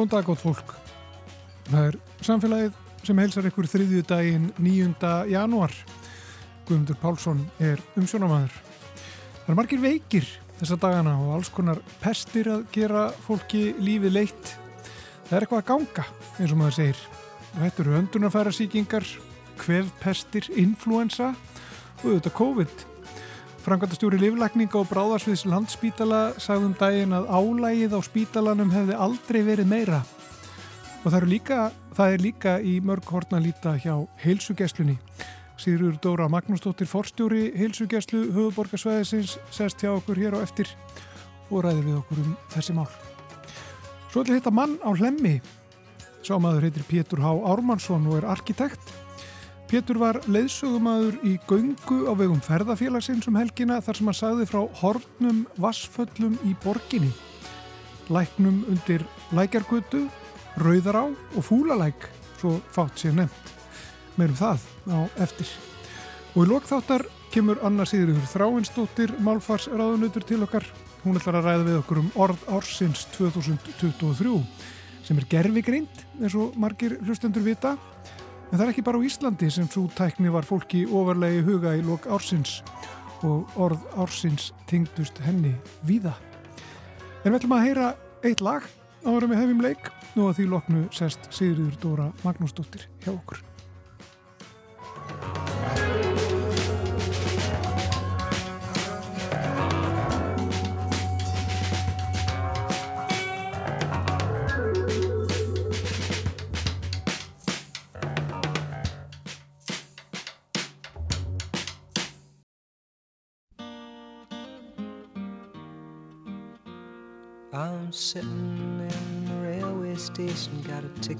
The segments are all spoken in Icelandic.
Góðan dag, gótt fólk. Það er samfélagið sem heilsar ykkur þriðju daginn 9. janúar. Guðmundur Pálsson er umsjónamaður. Það er margir veikir þessa dagana og alls konar pestir að gera fólki lífið leitt. Það er eitthvað að ganga, eins og maður segir. Þetta eru öndunarfæra síkingar, kvefpestir, influensa og auðvitað COVID. Frankvæntastjóri Livlækninga og Bráðarsviðs landspítala sagðum daginn að álægið á spítalanum hefði aldrei verið meira. Og það, líka, það er líka í mörg hortna líta hjá heilsugesslunni. Sýrur Dóra Magnúsdóttir Forstjóri heilsugeslu höfuborgarsvæðisins sest hjá okkur hér á eftir og ræði við okkur um þessi mál. Svo ætla þetta mann á hlemmi. Sámaður heitir Pétur Há Ármannsson og er arkitekt. Pétur var leiðsögumæður í göngu á vegum ferðafélagsins um helgina þar sem hann sagði frá hornum vassföllum í borginni. Læknum undir lækjargötu, rauðará og fúlalæk, svo fátt sér nefnt. Meirum það á eftir. Og í lokþáttar kemur Anna Sigurður Þráinsdóttir málfarsraðunutur til okkar. Hún ætlar að ræða við okkur um orð ársins 2023 sem er gerfigrind eins og margir hlustendur vita En það er ekki bara á Íslandi sem svo tækni var fólki ofarlegi huga í lok ársins og orð ársins tengdust henni víða. En við ætlum að heyra eitt lag ára með hefum leik og að því loknu sest Sigriður Dóra Magnúsdóttir hjá okkur.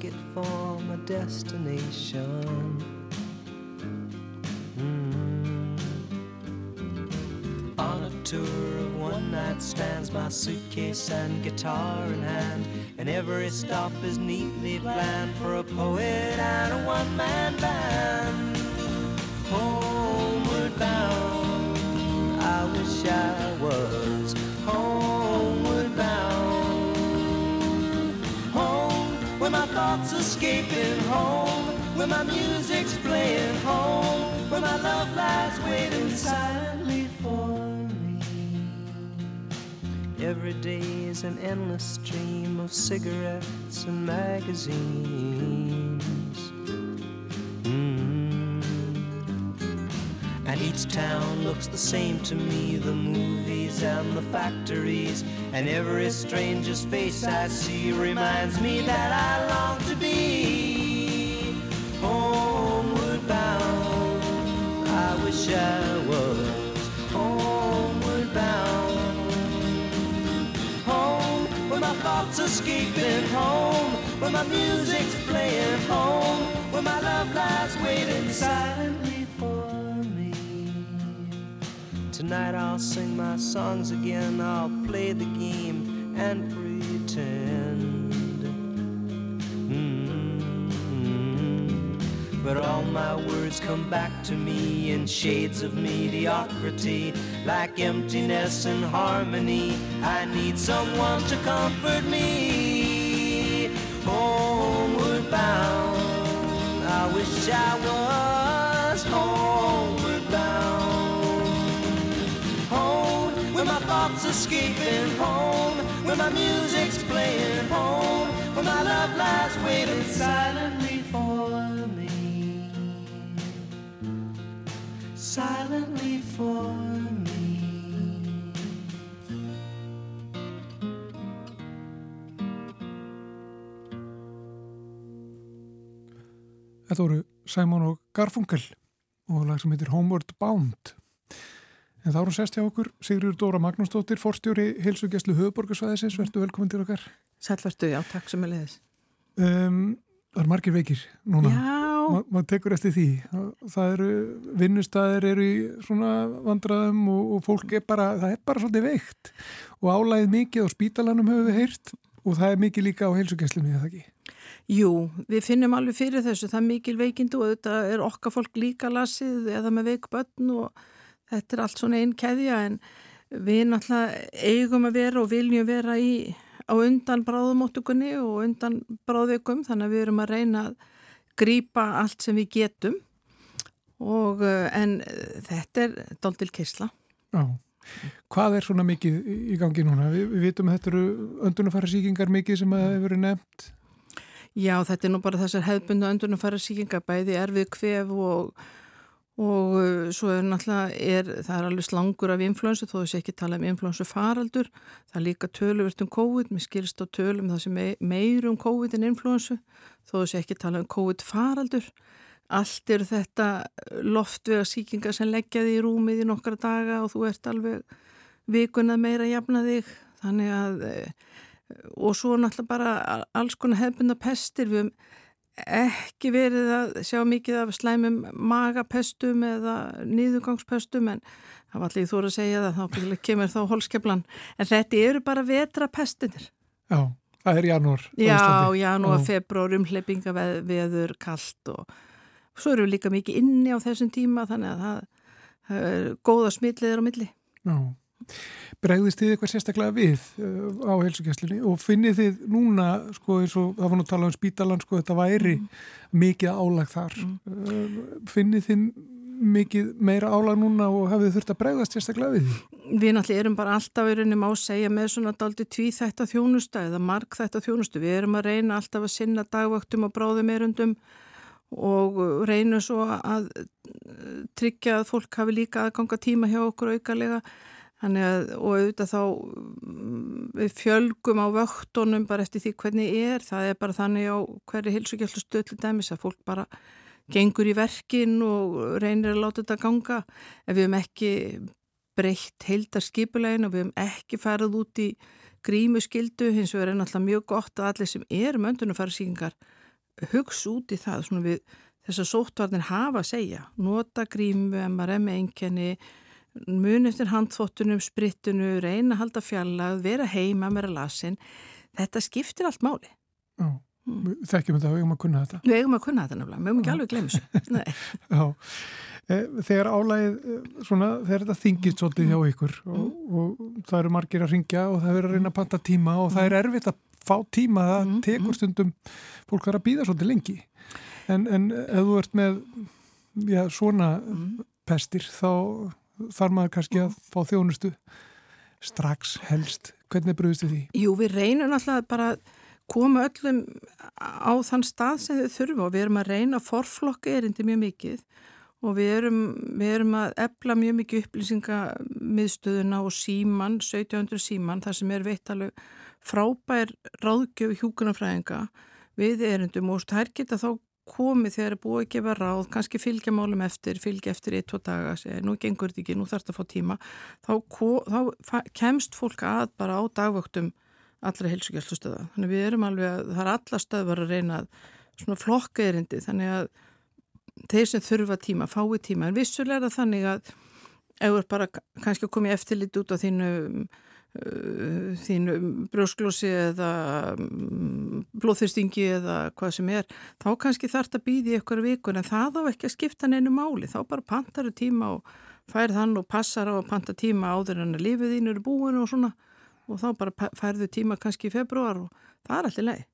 Ticket for my destination. Mm. On a tour of one night stands, my suitcase and guitar in hand, and every stop is neatly planned for a poet and a one man band. Homeward bound, thoughts escaping home, where my music's playing home, where my love lies waiting silently for me. Every day is an endless stream of cigarettes and magazines. And each town looks the same to me the movies and the factories. And every stranger's face I see reminds me that I long to be homeward bound. I wish I was homeward bound. Home, where my thoughts escaping home, where my music's playing home, where my love lies waiting silently Tonight I'll sing my songs again, I'll play the game and pretend. Mm. But all my words come back to me in shades of mediocrity, like emptiness and harmony. I need someone to comfort me. Homeward bound, I wish I was homeward escaping home, where my music's playing home, where my love lies waiting silently for me. Silently for me. Þetta voru Simon og Garfunkel og lag sem heitir Homeward Bound. En þá erum sest hjá okkur Sigriður Dóra Magnúsdóttir, forstjóri heilsugjastlu höfuborgarsvæðisins. Vertu velkomin til okkar. Sælvertu, já, takk sem er leiðis. Um, það er margir veikir núna. Já. Ma, maður tekur eftir því. Það eru, vinnustæðir eru í svona vandraðum og, og fólk er bara, það er bara svolítið veikt. Og álæðið mikið á spítalanum höfum við heyrt og það er mikið líka á heilsugjastlunni, eða ekki? Jú, við finnum alveg fyrir þessu, það er mikil veikindu og þetta er okkar fólk líka lasið eða með veik börn og þetta er allt svona einn keðja en við náttúrulega eigum að vera og viljum vera í á undan bráðumóttugunni og undan bráðveikum þannig að við erum að reyna að grýpa allt sem við getum og uh, en uh, þetta er doldil kysla. Já. Hvað er svona mikið í gangi núna? Vi, við vitum að þetta eru öndunafæra síkingar mikið sem að hefur verið nefnt. Já, þetta er nú bara þessar hefðbundu öndunafæra síkingar, bæði erfið kvef og, og uh, svo er náttúrulega, er, það er alveg slangur af influensu, þó þessi ekki tala um influensu faraldur. Það er líka töluvert um COVID, mér skilst á tölum það sem meir um COVID en influensu, þó þessi ekki tala um COVID faraldur. Allt eru þetta loftvega síkingar sem leggjaði í rúmið í nokkara daga og þú ert alveg vikun að meira jafna þig. Þannig að, eh, og svo náttúrulega bara alls konar hefbunda pestir. Við hefum ekki verið að sjá mikið af slæmum magapestum eða nýðugangspestum en það var allir þú að segja það, þá kemur þá holskeplan. En þetta eru bara vetrapestinir. Já, það er janúar. Já, janúar, februar, umhleipinga veður, kallt og Svo eru við líka mikið inni á þessum tíma þannig að það, það er góða smitliðir á milli. Já. Bregðist þið eitthvað sérstaklega við uh, á helsugæslinni og finnið þið núna, sko eins og það var nú að tala um spítalan, sko þetta væri mm. mikið álag þar. Mm. Uh, finnið þið mikið meira álag núna og hafið þurft að bregðast sérstaklega við? Við náttúrulega erum bara alltaf verið að segja með svona daldi tví þetta þjónusta eða mark þetta þjónustu. Við erum að reyna alltaf að sinna dagvöktum og bráðum erundum og reynum svo að eh, tryggja að fólk hafi líka aðganga tíma hjá okkur aukarlega að, og auðvitað þá mm, við fjölgum á vöktunum bara eftir því hvernig er, það er bara þannig á hverju hilsugjöldu stöðli dæmis að fólk bara gengur í verkin og reynir að láta þetta ganga. Ef við hefum ekki breytt heildar skipulegin og við hefum ekki farið út í grímu skildu hins vegar er náttúrulega mjög gott að allir sem er möndunum fara síkingar hugsa út í það svona við þess að sóttvarnir hafa að segja. Nota grímu, MRM einkenni mun eftir handfóttunum sprittunu, reyna að halda fjallað vera heima með lasin þetta skiptir allt máli Já, mm. þekkjum þetta, við eigum að kunna þetta Við eigum að kunna þetta náttúrulega, við eigum ekki alveg að glemja þessu Já, e, þegar álægið e, svona, þegar þetta þingist svolítið hjá ykkur og, mm. og það eru margir að ringja og það verður að reyna að panta tíma og það er mm. erfitt að fá tíma það mm, tekur mm. stundum fólk að býða svolítið lengi en, en ef þú ert með já, svona mm. pestir þá þarf maður kannski að fá þjónustu strax helst hvernig brúðist þið því? Jú, við reynum alltaf bara að koma öllum á þann stað sem þau þurfum og við erum að reyna að forflokka erindi mjög mikið og við erum, við erum að ebla mjög mikið upplýsingamiðstöðuna og síman, 1700 síman, þar sem er veitt alveg frábær ráðgjöf hjúkunarfræðinga við erindum og þær geta þá komið þegar er búið að gefa ráð, kannski fylgja málum eftir, fylgja eftir eitt, tvo daga, segja, nú gengur þetta ekki, nú þarfst að fá tíma, þá, þá kemst fólk að bara á dagvöktum allra helsugjastustöða. Þannig við erum alveg að það er alla stöðvar að reyna svona flokka erindi, þannig að þeir sem þurfa tíma, fái tíma, en vissulega þannig að ef þú er bara kannski að koma í eftirlit út á þínu Uh, þínu brjósklósi eða um, blóðþyrstingi eða hvað sem er þá kannski þarf þetta að býði ykkur vikun en það á ekki að skipta neinu máli. Þá bara pantar þau tíma og færð hann og passar á að panta tíma áður en að lífið þín eru búin og svona og þá bara færðu tíma kannski í februar og það er allir leið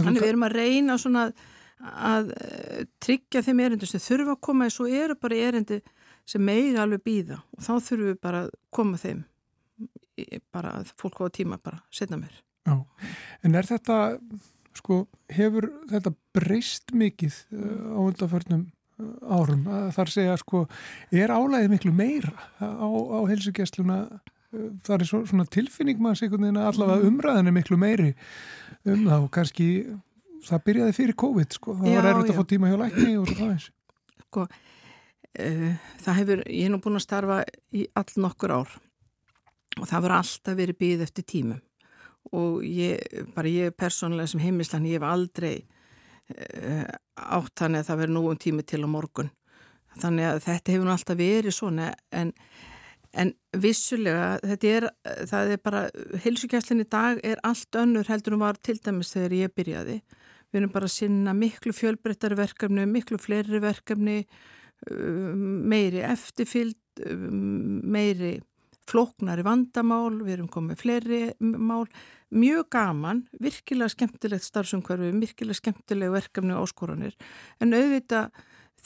Þannig við erum að reyna svona að uh, tryggja þeim erindu sem þurfa að koma en svo eru bara erindi sem megi alveg býða og þá þurfum við bara að koma þeim bara að fólk á tíma bara setna mér. Já, en er þetta sko, hefur þetta breyst mikið uh, á undanförnum uh, árum að þar segja sko, er álæðið miklu meira á, á helsugjastluna það er svo, svona tilfinning maður neina allavega mm. umræðinu miklu meiri um þá kannski það byrjaði fyrir COVID sko, það já, var erfitt að fá tíma hjá lækni og svo það eins. Sko Eh, það hefur, ég er nú búin að starfa í all nokkur ár og það verður alltaf verið býð eftir tímum. Og ég, bara ég persónulega sem heimislan, ég hef aldrei uh, átt þannig að það nú um tími til á morgun. Þannig að þetta hefur nú alltaf verið svona en, en vissulega þetta er, það er bara heilsugæslinn í dag er allt önnur heldur um var til dæmis þegar ég byrjaði. Við erum bara að sinna miklu fjölbreyttari verkefni miklu fleiri verkefni meiri eftirfylg, meiri flóknari vandamál, við erum komið fleiri mál, mjög gaman, virkilega skemmtilegt starfsumhverfi, virkilega skemmtileg verkefni og áskoranir, en auðvitað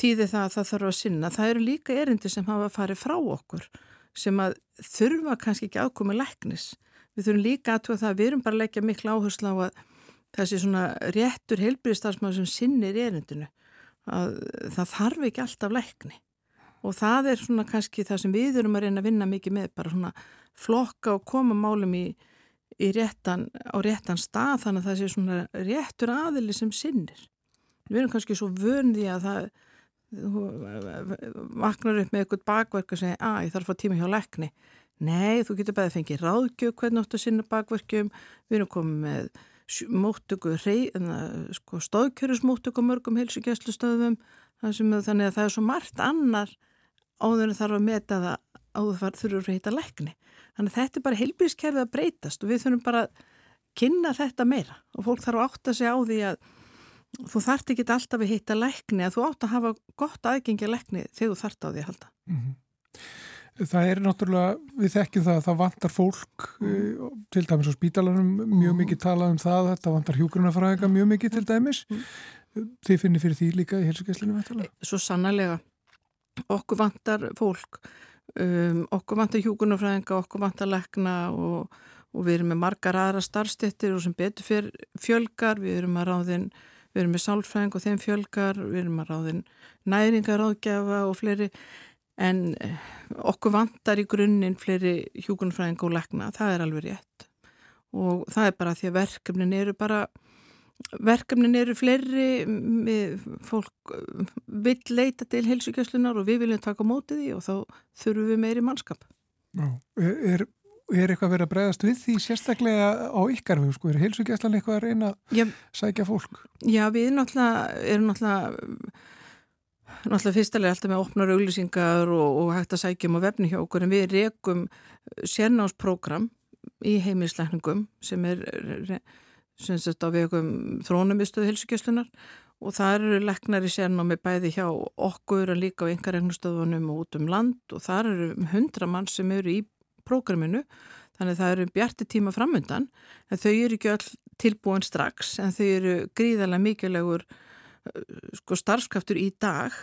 þýði það að það þarf að sinna. Það eru líka erindi sem hafa farið frá okkur sem að þurfa kannski ekki ákomið læknis. Við þurfum líka að það að við erum bara að leggja miklu áherslu á að þessi svona réttur heilbyrðistarsmaður sem sinnir erindinu að það þarf ekki alltaf lækni og það er svona kannski það sem við erum að reyna að vinna mikið með bara svona flokka og koma málum í, í réttan, á réttan stað þannig að það sé svona réttur aðili sem sinnir. Við erum kannski svo vöndi að það vaknar upp með eitthvað bakverk og segja að ég þarf að fá tíma hjá lækni. Nei, þú getur bæðið að fengið ráðgjöf hvernig áttu að sinna bakverkjum, við erum komið með móttöku, sko, stóðkjörusmóttöku mörgum heilsugjastlustöðum þannig að það er svo margt annar áður en þarf að meta það áður þar þurfur að heita lækni. Þannig að þetta er bara heilbíðiskerfið að breytast og við þurfum bara að kynna þetta meira. Og fólk þarf að átta sig á því að þú þart ekki alltaf að heita lækni að þú átt að hafa gott aðgengi að lækni þegar þú þart á því að halda. Mm -hmm. Það er náttúrulega, við þekkjum það að það vantar fólk, mm. til dæmis á spítalanum, mjög mm. mikið talað um það, þetta vantar hjúgrunafræðinga mjög mikið til dæmis. Mm. Þið finnir fyrir því líka í helsugæslinu vettalega? Svo sannarlega. Okkur vantar fólk, um, okkur vantar hjúgrunafræðinga, okkur vantar lekna og, og við erum með margar aðra starfstettir og sem betur fyrir fjölgar, við erum að ráðin, við erum með sálfræðing og þeim fjölgar, við erum að ráðin næringaráðgjafa og fleiri en eh, okkur vantar í grunninn fleiri hjúkunfræðing og lekna, það er alveg rétt. Og það er bara því að verkefnin eru bara verkefnin eru fleiri fólk eh, vil leita til heilsugjastlunar og við viljum taka mótið í og þá þurfum við meiri mannskap. Já, er, er eitthvað verið að bregðast við því sérstaklega á ykkar við, sko, er heilsugjastlan eitthvað að reyna að sækja fólk? Já, við náttúrulega erum náttúrulega náttúrulega fyrstulega alltaf með opnar auglýsingar og, og hægt að sækjum á vefni hjá okkur en við rekum sérnámsprogram í heimilisleikningum sem er sem sagt á vegum þrónumistuðu helsugjöslunar og það eru leknar í sérnámi bæði hjá okkur en líka á einhverjegnstöðunum og út um land og það eru hundra mann sem eru í prógraminu. Þannig það eru bjarti tíma framöndan en þau eru ekki all tilbúin strax en þau eru gríðarlega mikilvægur sko starfskraftur í dag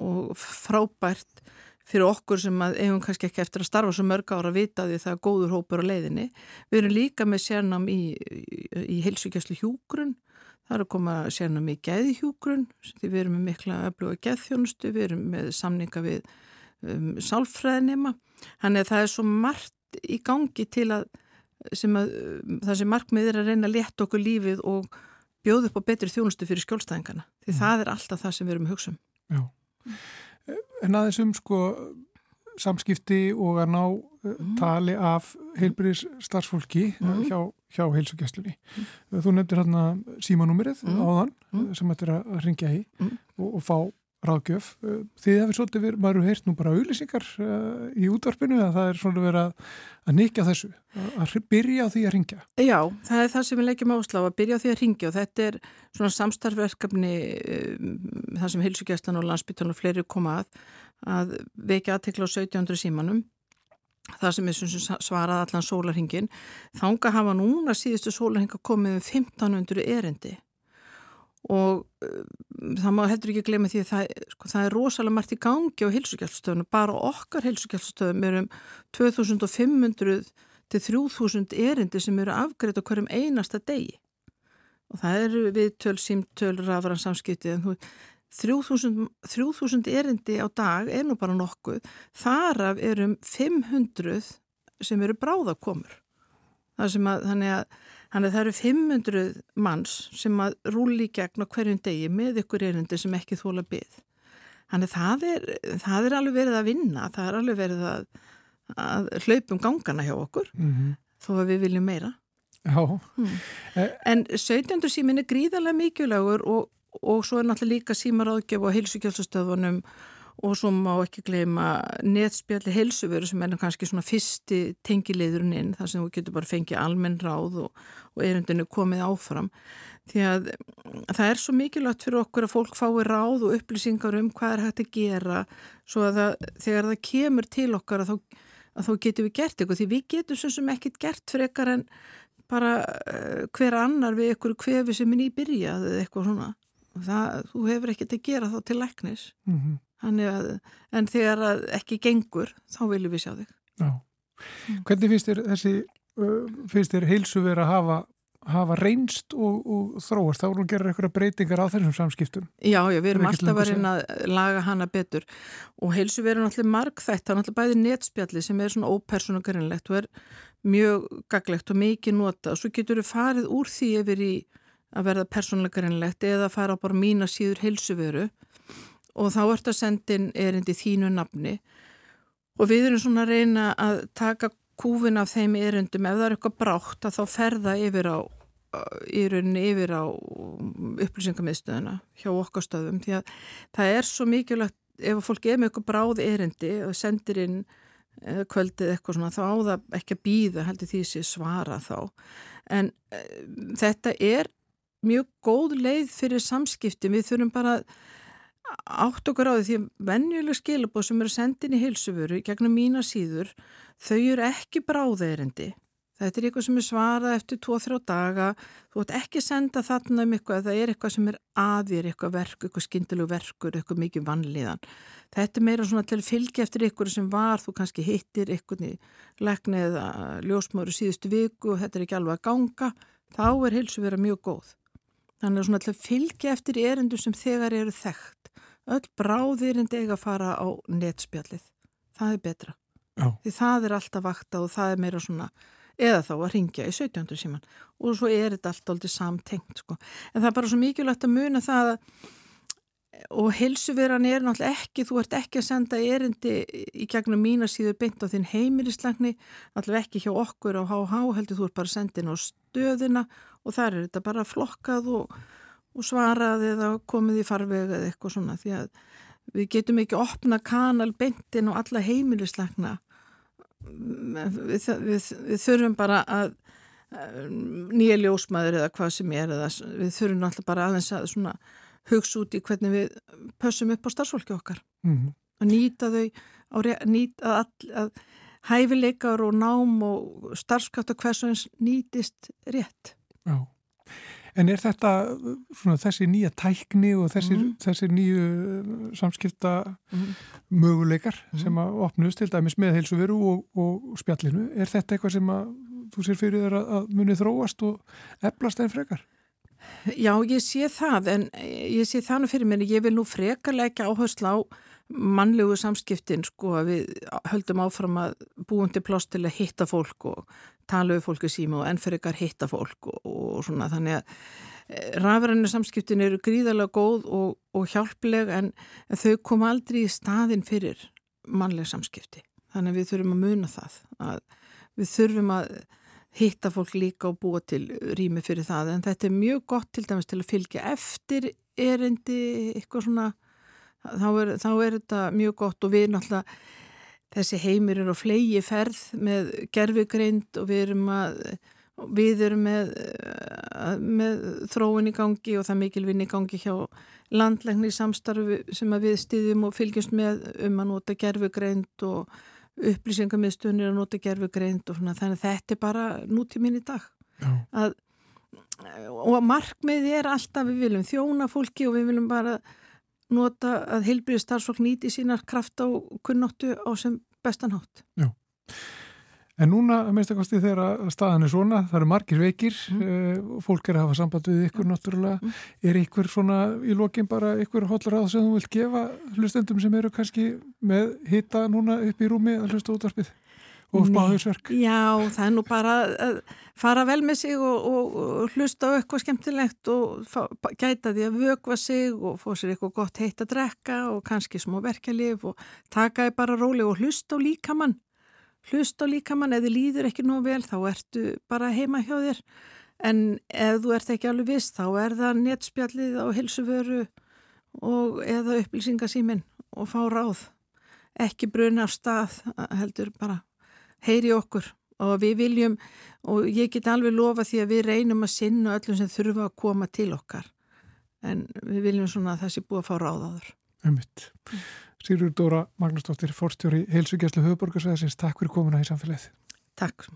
og frábært fyrir okkur sem að eigum kannski ekki eftir að starfa svo mörg ára að vita því það er góður hópur á leiðinni. Við erum líka með sérnam í, í, heilsugjastlu hjúgrun, það er að koma sérnam í gæðihjúgrun, við erum með mikla öfluga gæðþjónustu, við erum með samninga við um, sálfræðinema, þannig að það er svo margt í gangi til að, að um, það sem markmiðir að reyna að leta okkur lífið og bjóð upp á betri þjónustu fyrir skjólstæðingana því mm. það er alltaf það sem við erum að hugsa um Já, en aðeins um sko samskipti og að ná mm. tali af heilbyrðis starfsfólki mm. hjá, hjá heilsugjastlunni mm. þú nefndir hérna símanúmerið mm. áðan mm. sem þetta er að ringja í og, og fá ráðgjöf. Þið hefur svolítið verið, maður heirt nú bara auðlýsingar uh, í útvarpinu að það er svolítið verið að, að nikja þessu, að byrja á því að ringja. Já, það er það sem við leggjum áslá að byrja á því að ringja og þetta er svona samstarfverkefni um, það sem Hilsugjæslan og Landsbytjón og fleiri koma að, að vekja aðtekla á 1700 símanum það sem er svarað allan sólarhingin. Þánga hafa núna síðustu sólarhinga komið um 1500 erendi og uh, það má heldur ekki glemja því að það, sko, það er rosalega margt í gangi á heilsugjálfstöðunum, bara okkar heilsugjálfstöðum er um 2500 til 3000 erindi sem eru afgreitt á hverjum einasta degi. Og það eru viðtöl, símtöl, rafran samskipti en þú 3000, 3000 erindi á dag er nú bara nokkuð. Þar af erum 500 sem eru bráðakomur að þannig að Þannig að það eru 500 manns sem að rúli í gegn á hverjum degi með ykkur erindi sem ekki þóla byggð. Þannig að það er, það er alveg verið að vinna, það er alveg verið að, að hlaupum gangana hjá okkur mm -hmm. þó að við viljum meira. Mm. En 17. símin er gríðarlega mikilvægur og, og svo er náttúrulega líka símaráðgjöf og heilsugjálsustöðunum og svo má ekki gleyma netspjalli heilsuveru sem er kannski svona fyrsti tengileiðurinn inn þar sem þú getur bara fengið almenn ráð og, og erundinu komið áfram. Því að það er svo mikilvægt fyrir okkur að fólk fái ráð og upplýsingar um hvað er hægt að gera svo að það, þegar það kemur til okkar að þá að þá getum við gert eitthvað. Því við getum svo sem ekkit gert frekar en bara uh, hver annar við einhverju kvefi sem er nýbyrjað eða eitthvað svona. Það, þú hefur ekkit að gera þá til læknis. Mm -hmm. Að, en þegar ekki gengur þá viljum við sjá þig. Já. Mm. Hvernig finnst þér þessi finnst þér heilsu verið að hafa hafa reynst og, og þróast? Þá erum við að gera eitthvað breytingar á þessum samskiptum. Já, já, við erum alltaf að reyna að laga hana betur. Og heilsu verður náttúrulega margþætt, það er náttúrulega bæði netspjalli sem er svona ópersonagarinnlegt og er mjög gaglegt og mikið nota og svo getur við farið úr því yfir í að verða personagarinnlegt eða fara á bara mína síður heilsuveru og þá ert að sendin erindi þínu nafni. Og við erum svona að reyna að taka kúfin af þeim erundum ef það er eitthvað brátt að þá ferða yfir á rauninni yfir á upplýsingamiðstöðuna hjá okkar stöðum. Því að það er svo mikilvægt ef fólk er með eitthvað bráð erendi og sendir inn kvöldið eitthvað svona þá á það ekki að býða heldur því sé svara þá. En e, þetta er mjög góð leið fyrir samskipti. Við þurfum bara átt okkur á því að venjuleg skilabóð sem eru sendin í heilsuföru gegnum mína síður þau eru ekki bráðeirindi. Þetta er eitthvað sem er svarað eftir 2-3 daga, þú ætti ekki senda þarna um eitthvað, það er eitthvað sem er aðvér, eitthvað verk, eitthvað skindilug verkur, eitthvað mikið vanlíðan. Þetta er meira svona til að fylgja eftir eitthvað sem var, þú kannski hittir eitthvað í legni eða ljósmáru síðustu viku og þetta er ekki alveg að ganga, þá er heilsu vera mjög góð. Þannig að svona til að fylgja eftir erindu sem þegar eru þekkt, öll bráðirindi eiga að fara á netspjallið, það er betra. Já. því það er alltaf vakta og það er meira svona eða þá að ringja í 17. síman og svo er þetta allt aldrei samtengt sko. en það er bara svo mikilvægt að muna það og helsuveran er náttúrulega ekki, þú ert ekki að senda erindi í gegnum mína síðu beint á þinn heimilislagni, allavega ekki hjá okkur á HH, heldur þú ert bara að senda inn á stöðina og þar er þetta bara flokkað og, og svarað eða komið í farvega eða eitthvað svona því að við getum ekki opna kanal beintin og alla heimilislagna við, við, við þurfum bara að nýja ljósmaður eða hvað sem er eða við þurfum alltaf bara aðeins að svona hugsa út í hvernig við pössum upp á starfsfólki okkar. Mm -hmm. að nýta þau að, nýta að, að hæfileikar og nám og starfskátt og hvers og eins nýtist rétt. Já En er þetta svona, þessi nýja tækni og þessi, mm. þessi nýju uh, samskipta mm. möguleikar mm. sem að opnust til dæmis með heilsuveru og, og spjallinu, er þetta eitthvað sem að þú sér fyrir þér að, muni þróast og eflast eða frekar? Já, ég sé það, en ég sé það nú fyrir mér, ég vil nú frekarleika áherslu á mannlegu samskiptin sko að við höldum áfram að búum til pláss til að hitta fólk og tala við fólku síma og ennferðikar hitta fólk og, og svona þannig að eh, rafræðinu samskiptin eru gríðarlega góð og, og hjálpleg en þau kom aldrei í staðin fyrir mannleg samskipti. Þannig að við þurfum að muna það að við þurfum að hitta fólk líka og búa til rými fyrir það. En þetta er mjög gott til dæmis til að fylgja eftir erindi eitthvað svona þá er, þá er þetta mjög gott og við náttúrulega þessi heimir eru á flegi ferð með gerfugreind og við erum að við erum með, með þróun í gangi og það mikil vinn í gangi hjá landlegni samstarfi sem við stýðum og fylgjumst með um að nota gerfugreind og upplýsingamiðstunir að nota gerfugreind og svona. Þannig að þetta er bara nútíminn í dag. Að, og markmiði er alltaf við viljum þjóna fólki og við viljum bara nota að heilbyrju starfsfólk nýti sínar kraft á kunnóttu á sem bestanhátt. Já. En núna, meðst að kosti þegar staðan er svona, það eru margir veikir, mm. uh, fólk er að hafa samband við ykkur náttúrulega. Mm. Er ykkur svona í lokin bara ykkur hollur að sem þú vilt gefa hlustendum sem eru kannski með hitta núna upp í rúmi að hlusta útvarpið? Og spáðursverk. Já, það er nú bara að fara vel með sig og, og, og hlusta á eitthvað skemmtilegt og fá, gæta því að vögva sig og fá sér eitthvað gott heitt að drekka og kannski smá verkeflif og taka því bara róli og hlusta á líkamann. Hlusta á líkamann, ef þið líður ekki nú vel þá ertu bara heima hjá þér en ef þú ert ekki alveg vist þá er það netspjallið á helsuvöru og eða upplýsingasímin og fá ráð. Ekki bruna af stað heldur bara heyri okkur og við viljum og ég get alveg lofa því að við reynum að sinna öllum sem þurfa að koma til okkar en við viljum svona að það sé búið að fá ráðaður Ummitt. Sýrur Dóra Magnúsdóttir, fórstjóri heilsugjastlu höfuborgarsvæðisins, takk fyrir komuna í samfélagið. Takk.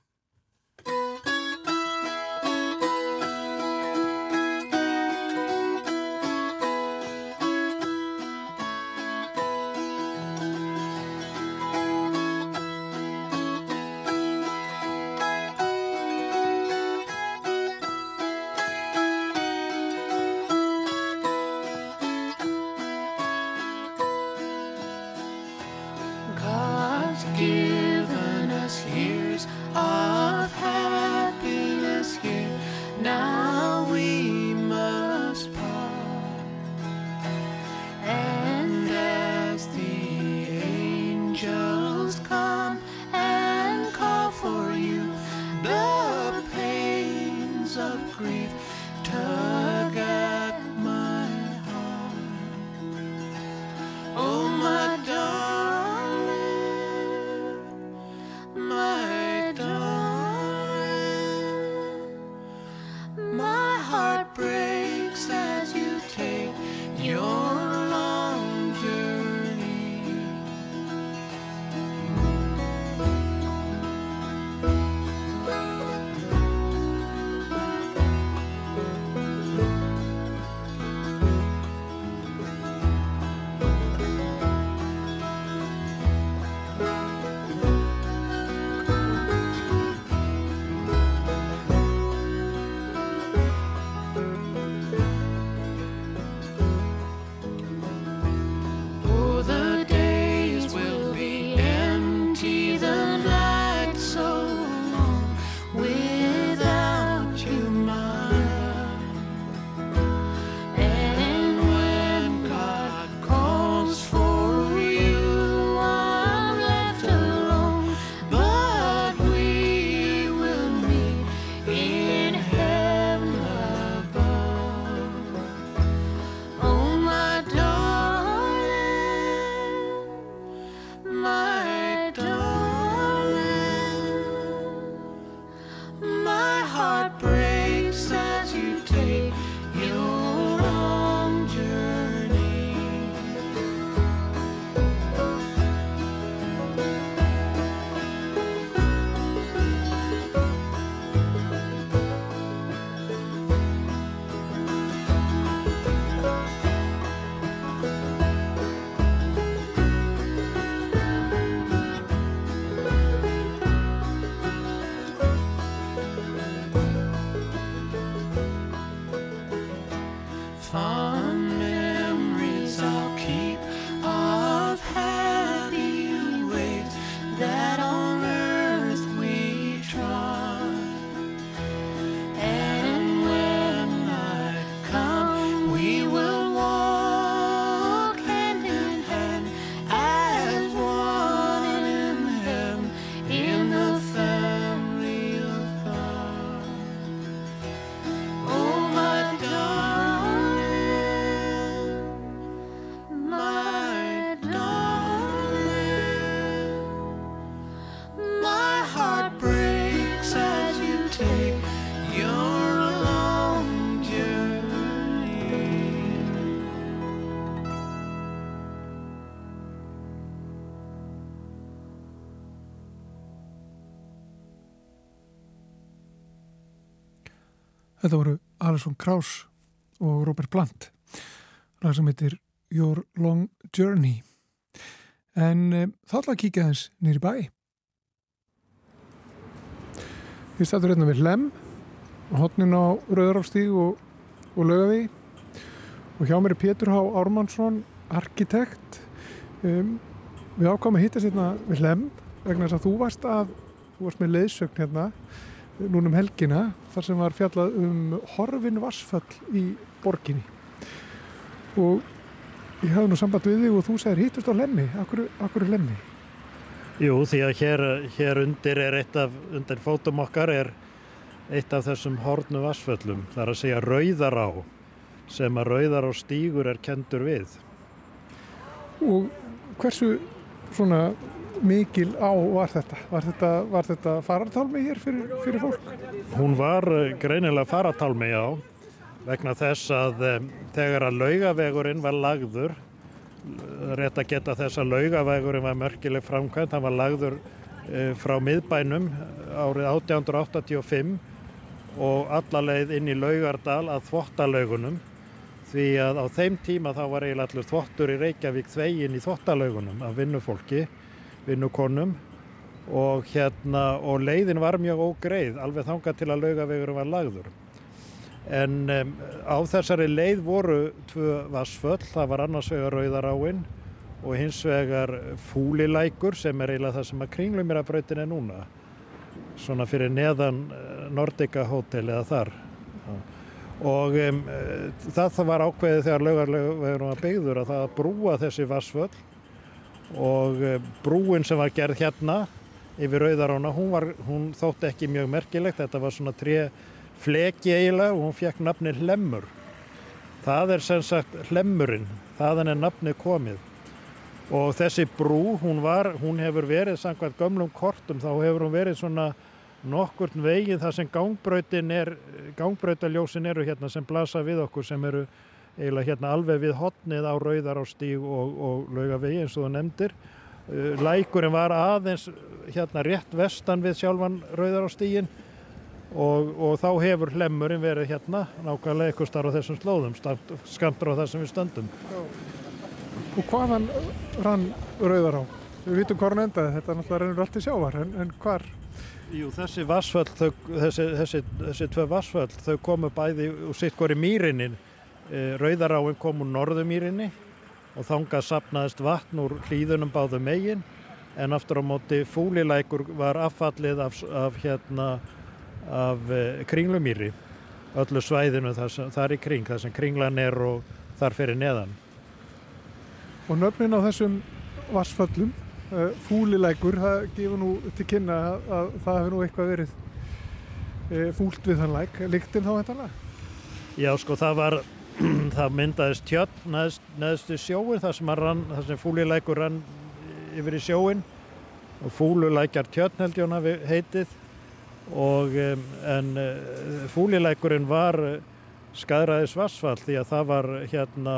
Þetta voru Alison Krauss og Robert Plant. Lag sem heitir Your Long Journey. En e, þá ætla að kíkja þess nýri bæ. Við stættum hérna við Lem hodnin á Rauðaráfstíg og, og Laugaví og hjá mér er Pétur Há Ármannsson arkitekt. Um, við ákváðum að hitta sérna við Lem vegna þess að þú varst að þú varst með leiðsögn hérna núnum helgina þar sem var fjallað um horfin vassfall í borginni og ég hafði nú samband við þig og þú segir hittust á lemmi, akkur, akkur er lemmi? Jú, því að hér, hér undir er eitt af, undir fótum okkar er eitt af þessum hornu vassföllum, það er að segja rauðará sem að rauðará stígur er kendur við. Og hversu svona mikil á var þetta? Var þetta, þetta farartálmi hér fyrir, fyrir fólk? Hún var eh, greinilega farartálmi, já, vegna þess að um, þegar að laugavegurinn var lagður rétt að geta þess að laugavægurinn var mörkileg framkvæmt, hann var lagður frá miðbænum árið 1885 og allarleið inn í laugardal að þvottalaugunum því að á þeim tíma þá var eiginlega allur þvottur í Reykjavík þvegin í þvottalaugunum af vinnufólki, vinnukonum og hérna og leiðin var mjög ógreið alveg þangað til að laugavegurum var lagður. En um, á þessari leið voru tvö vassföll, það var annars vegar Rauðaráin og hins vegar Fúlilækur sem er eiginlega það sem að kringlumirabrautin er núna svona fyrir neðan Nordica hótel eða þar. Og um, það, var ákveðið þegar laugarlegurum var byggður að það að brúa þessi vassföll og um, brúin sem var gerð hérna yfir Rauðarána, hún, var, hún þótti ekki mjög merkilegt, þetta var svona tre fleki eiginlega og hún fekk nafni Hlemmur. Það er sem sagt Hlemmurinn, þaðan er nafni komið. Og þessi brú, hún, var, hún hefur verið samkvæmt gömlum kortum, þá hefur hún verið svona nokkurt veginn þar sem gangbrautin er, gangbrautaljósin eru hérna sem blasa við okkur sem eru eiginlega hérna alveg við hotnið á Rauðar á stíg og, og laugavegi eins og þú nefndir. Lækurinn var aðeins hérna rétt vestan við sjálfan Rauðar á stíginn og, og þá hefur hlemmurinn verið hérna nákvæmlega eitthvað starf á þessum slóðum skamtur á það sem við stöndum Og hvaðan rann Rauðar á? Við vitum hvað hann endaði, þetta náttúrulega rennur allt í sjávar, en, en hvar? Jú, þessi vassföll, þessi, þessi, þessi tvö vassföll, þau komu bæði úr sitt hvori mýrinni Rauðar áinn kom úr norðumýrinni og þangað sapnaðist vatn úr hlýðunum báðu megin en aftur á móti fúlilækur var affallið af, af hérna af eh, kringlumýri öllu svæðinu þar, þar í kring, þar sem kringlan er og þar fyrir neðan. Og nöfnin á þessum vassföllum, uh, fúlilækur, það gefur nú til kynna að, að það hefur nú eitthvað verið fúlt við þann læk, líktinn þá þetta? Já, sko, það var, það myndaðist neðst, neðstu sjóin, þar sem, rann, þar sem fúlilækur rann yfir í sjóin og fúlulækjar tjötn held ég hann heitið og en uh, fúlilækurinn var skæðraðis vassfall því að það var hérna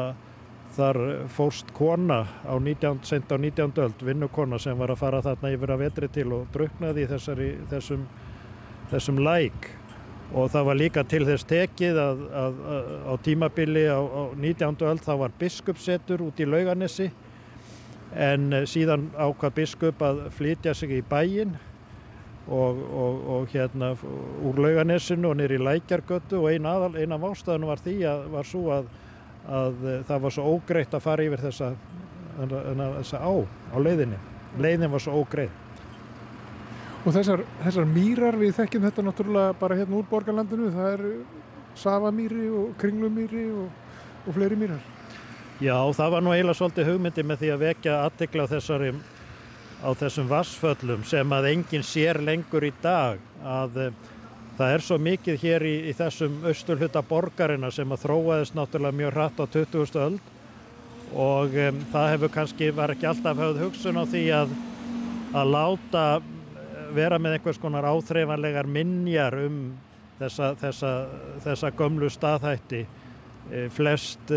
þar fórst kona á 19, sent á 19. öld, vinnukona sem var að fara þarna yfir að vetri til og druknaði þessari, þessum, þessum læk og það var líka til þess tekið að, að, að á tímabili á, á 19. öld þá var biskupsetur út í lauganissi en síðan ákvað biskup að flytja sig í bæin og, og, og hérna úr lauganessinu og nýri lækjargötu og eina, eina af ástæðinu var því að var að, að það var svo ógreitt að fara yfir þessa, þessa á á leiðinni. Leiðin var svo ógreitt. Og þessar, þessar mýrar, við þekkjum þetta náttúrulega bara hérna úr borgarlandinu, það er Savamýri og Kringlumýri og, og fleiri mýrar. Já, það var nú eiginlega svolítið hugmyndi með því að vekja aðdegla á á þessum vassföllum sem að enginn sér lengur í dag að uh, það er svo mikið hér í, í þessum austurhutta borgarina sem að þróaðist náttúrulega mjög hratt á 20. öld og um, það hefur kannski, var ekki alltaf höfð hugsun á því að, að láta vera með einhvers konar áþreifanlegar minjar um þessa, þessa, þessa gömlu staðhætti. Flest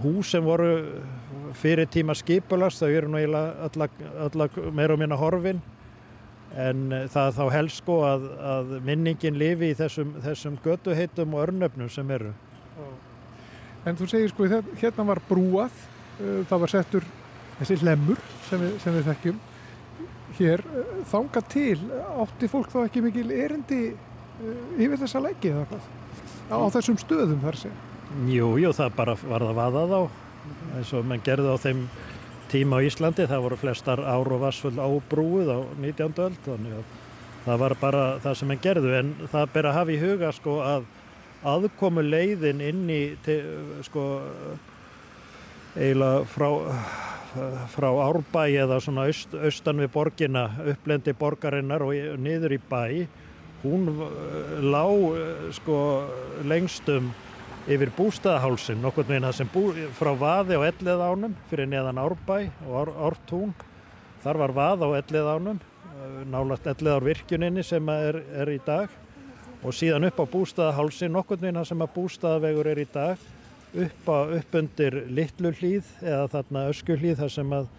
hús sem voru fyrir tíma skipulast þau eru nú eiginlega meira og minna horfin. En það þá helst sko að, að minningin lifi í þessum, þessum götuheitum og örnöfnum sem eru. En þú segir sko hérna var brúað það var settur þessi lemur sem við, sem við þekkjum hér þanga til átti fólk þá ekki mikil erindi yfir þessa leiki eða hvað? Á, þessum stöðum þar sé? Jú, jú, það bara var það vaðað á eins og mann gerði á þeim tíma á Íslandi, það voru flestar ár og vassfull ábrúið á 19. öld þannig að það var bara það sem mann gerðu. En það ber að hafa í huga sko að aðkomu leiðin inn í sko eiginlega frá frá Árbæ eða svona aust, austan við borgina, upplendi borgarinnar og niður í bæ hún lág sko lengstum yfir bústaðahálsin, nokkur meina sem bú, frá vaði á ellið ánum fyrir neðan Árbæ og Ár, Ártún. Þar var vað á ellið ánum nálagt ellið ár virkuninni sem er, er í dag. Og síðan upp á bústaðahálsin nokkur meina sem að bústaðavegur er í dag upp, á, upp undir litlu hlýð eða þarna ösku hlýð þar sem að,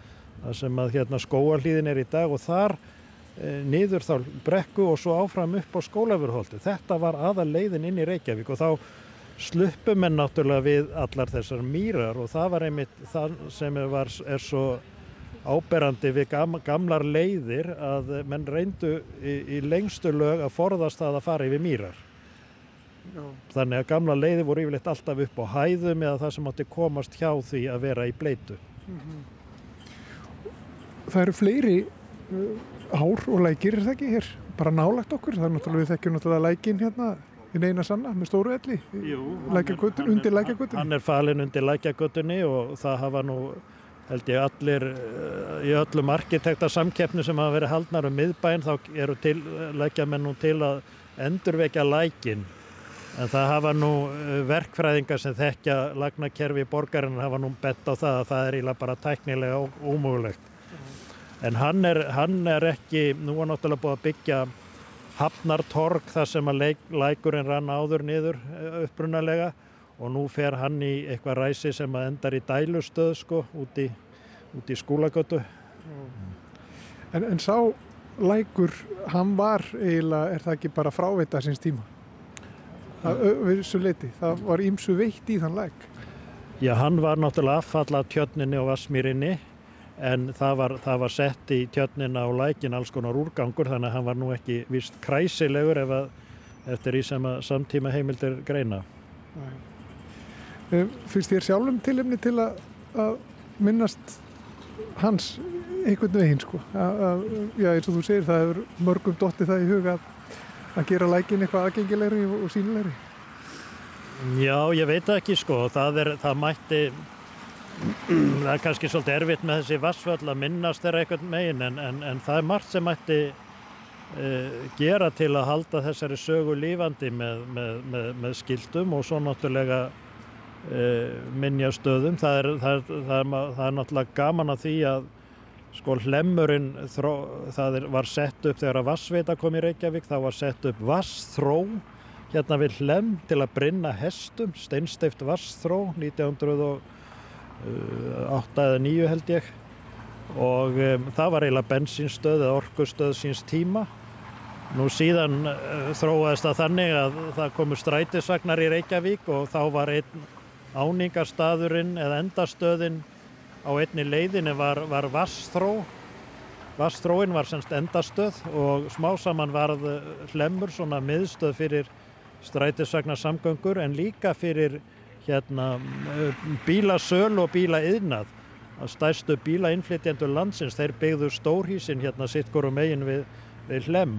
sem að hérna, skóarhlýðin er í dag og þar e, niður þá brekku og svo áfram upp á skólafurholti. Þetta var aðal leiðin inn í Reykjavík og þá sluppum en náttúrulega við allar þessar mýrar og það var einmitt það sem var, er svo áberandi við gam, gamlar leiðir að menn reyndu í, í lengstu lög að forðast það að fara yfir mýrar. Já. Þannig að gamla leiði voru yfirleitt alltaf upp á hæðum eða það sem átti komast hjá því að vera í bleitu. Mm -hmm. Það eru fleiri uh, ár og lækir er það ekki hér? Bara nálagt okkur, það er náttúrulega við þekkjum náttúrulega lækin hérna í neina sanna með stóru elli undir lækjagötunni. Hann er falin undir lækjagötunni og það hafa nú held ég allir uh, í öllum arkitektarsamkeppni sem hafa verið haldnar um miðbæn þá eru til, lækja menn nú til að endurvekja lækin En það hafa nú eh, verkfræðingar sem þekkja lagnakerfi borgarinn hafa nú bett á það að það er íla bara tæknilega ómögulegt. En hann er, hann er ekki, nú er náttúrulega búið að byggja Hafnartorg þar sem að lækurinn rann áður niður eh, upprunalega og nú fer hann í eitthvað ræsi sem að endar í dælustöð sko út í, út í skólagötu. En, en sá lækur, hann var eiginlega, er það ekki bara frávita síns tíma? Að þessu leiti. Það var ímsu veitt í þann læk. Já, hann var náttúrulega affalla tjötninni og vassmýrinni en það var, það var sett í tjötnina og lækin alls konar úrgangur þannig að hann var nú ekki vist kræsilegur ef að, eftir í sem að samtíma heimildir greina. Eh, Fyrst þér sjálfum tilumni til að, að minnast hans einhvern veginn sko. Að, að, já, eins og þú segir það hefur mörgum dotti það í huga að að gera lækin eitthvað aðgengilegri og sínilegri? Já, ég veit ekki sko, það, er, það mætti, það er kannski svolítið erfitt með þessi vassföll að minnast þeirra eitthvað megin en, en, en það er margt sem mætti uh, gera til að halda þessari sögu lífandi með, með, með, með skildum og svo náttúrulega uh, minnjastöðum. Það er, það, er, það, er, það er náttúrulega gaman að því að Sko hlemmurinn það var sett upp þegar að Vassveita kom í Reykjavík, það var sett upp Vassþró hérna við hlemm til að brinna hestum, steinsteift Vassþró 1908 eða 9 held ég og um, það var eiginlega bensinstöð eða orkustöð síns tíma. Nú síðan uh, þróaðist það þannig að það komu strætisvagnar í Reykjavík og þá var einn áningarstaðurinn eða endastöðinn á einni leiðinni var, var Vasstró Vasstróin var semst endastöð og smá saman varð hlemur svona miðstöð fyrir strætisvagnarsamgöngur en líka fyrir hérna bílasöl og bílaiðnað. Að stærstu bílainnflytjandur landsins þeir byggðu stórhísin hérna sittgur og megin við, við hlem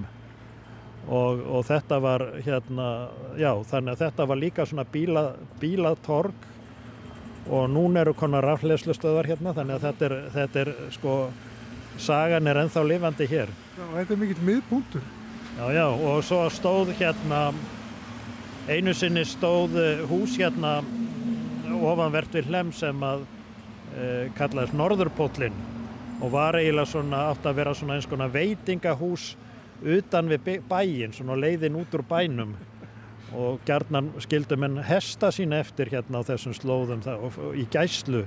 og, og þetta var hérna já þannig að þetta var líka svona bíla, bílatorg og núna eru konar rafleðslustöðar hérna þannig að þetta er, þetta er sko sagan er enþá lifandi hér. Já, þetta er mikill miðbúntur Já, já, og svo stóð hérna einu sinni stóð hús hérna ofanvert við hlem sem að e, kallaðist Norðurpótlinn og var eiginlega svona átt að vera svona eins konar veitingahús utan við bæin, svona leiðin út úr bænum og gerðnan skildum en hesta sín eftir hérna á þessum slóðum það, og, og í gæslu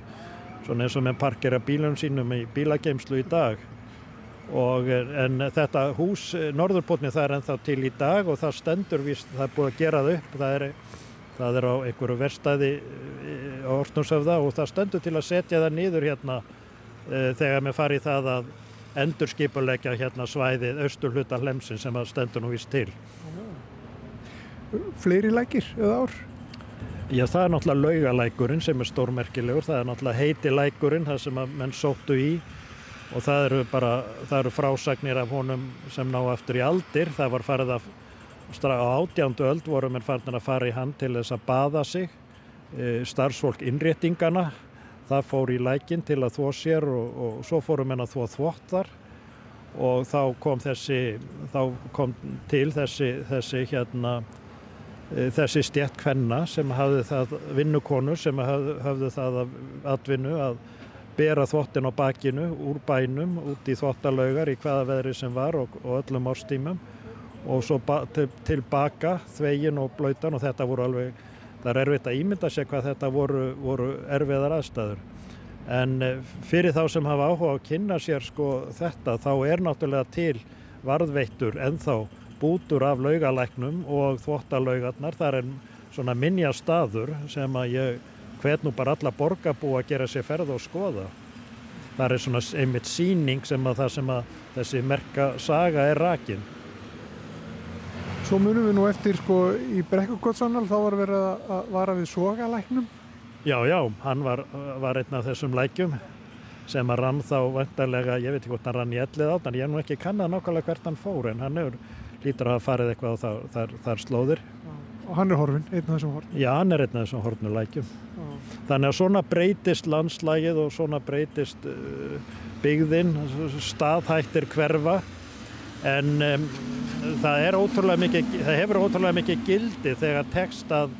svona eins og með parkera bílum sínum í bílageimslu í dag. Og en þetta hús Norðurpotni það er ennþá til í dag og það stendur vist, það er búið að gera það upp. Það er, það er á einhverju verstaði á Ortnúsöfða og það stendur til að setja það nýður hérna e, þegar við farið það að endur skipulegja hérna svæðið austur hluta hlemsin sem það stendur nú vist til fleiri lækir eða ár? Já, það er náttúrulega laugalækurinn sem er stórmerkilegur, það er náttúrulega heiti lækurinn, það sem að menn sóttu í. Og það eru bara, það eru frásagnir af honum sem ná aftur í aldir, það var farið að á átjándu öld voru menn farin að fara í hann til þess að baða sig, e, starfsfólk innréttingana, það fór í lækin til að þvó sér og, og svo fóru menn að þvó þvottar. Og þá kom þessi, þá kom til þessi, þessi hérna þessi stjætt kvenna sem hafði það vinnukonu sem hafði, það að atvinnu að bera þvottin á bakinu úr bænum út í þvottalaugar í hvaða veðri sem var og, og öllum árstímum og svo til, tilbaka þvegin og blöytan og þetta voru alveg það er erfitt að ímynda sér hvað þetta voru, voru erfiðar aðstæður. En eh, fyrir þá sem hafa áhuga að kynna sér sko þetta þá er náttúrulega til varðveittur ennþá bútur af laugalæknum og þvottalaugarnar. Það er svona minja staður sem að ég hvet nú bara alla borgarbú að gera sér ferð og skoða. Það er svona einmitt síning sem að það sem að þessi merka saga er rakin. Svo munum við nú eftir sko í Brekkugottsannal þá var verið að vara við sogalæknum. Já, já, hann var, var einn af þessum lækjum sem að rann þá vantarlega, ég veit ekki hvort hann rann í ellið átt, en ég er nú ekki kannað nákvæmlega hvert hann fór en hann hefur lítur að hafa farið eitthvað á þar, þar, slóðir. Og hann er horfin, einn af þessum horfin. Já, hann er einn af þessum horfnu lækjum. Þannig að svona breytist landslægið og svona breytist uh, byggðin, staðhættir hverfa en um, það, mikið, það hefur ótrúlega mikið gildi þegar tekst að